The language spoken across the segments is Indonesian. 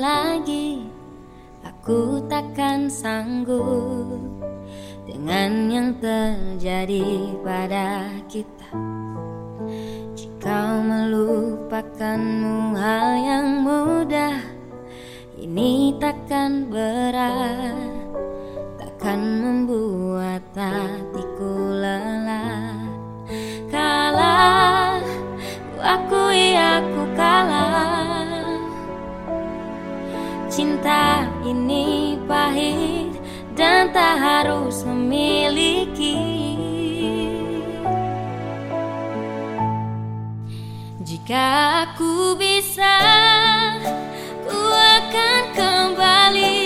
Lagi. Aku takkan sanggup Dengan yang terjadi pada kita. Jika melupakanmu hal yang mudah Ini takkan berat. Takkan membuat hatiku Cinta ini pahit dan tak harus memiliki. Jika aku bisa Ku akan kembali.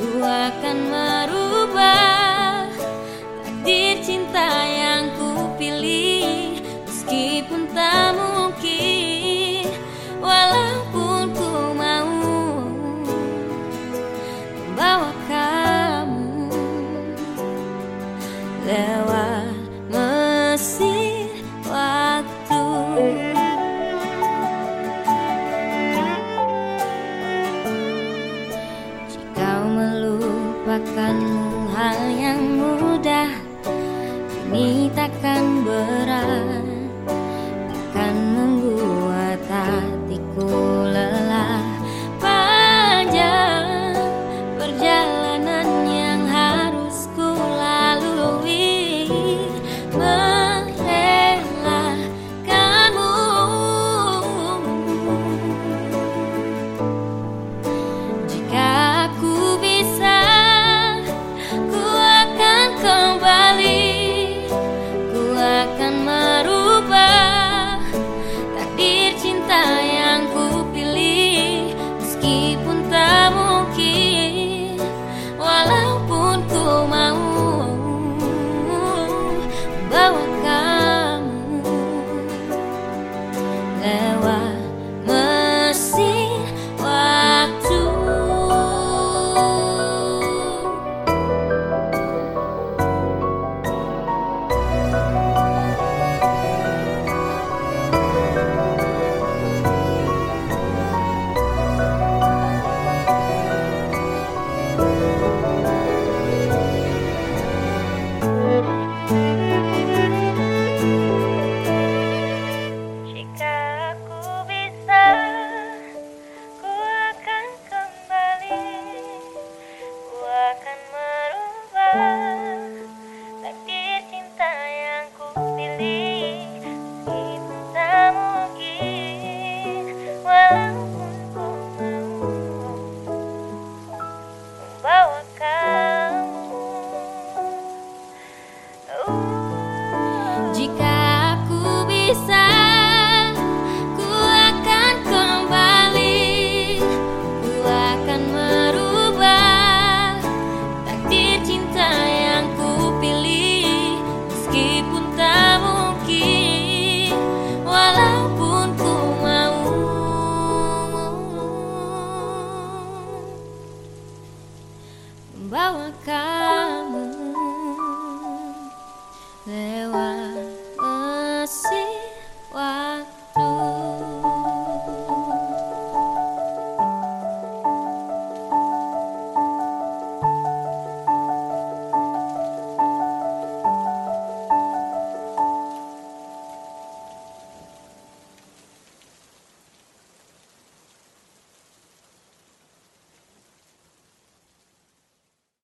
Ku akan katakanmu hal yang mudah Ini takkan berat. and mine. Bawang kamu lewat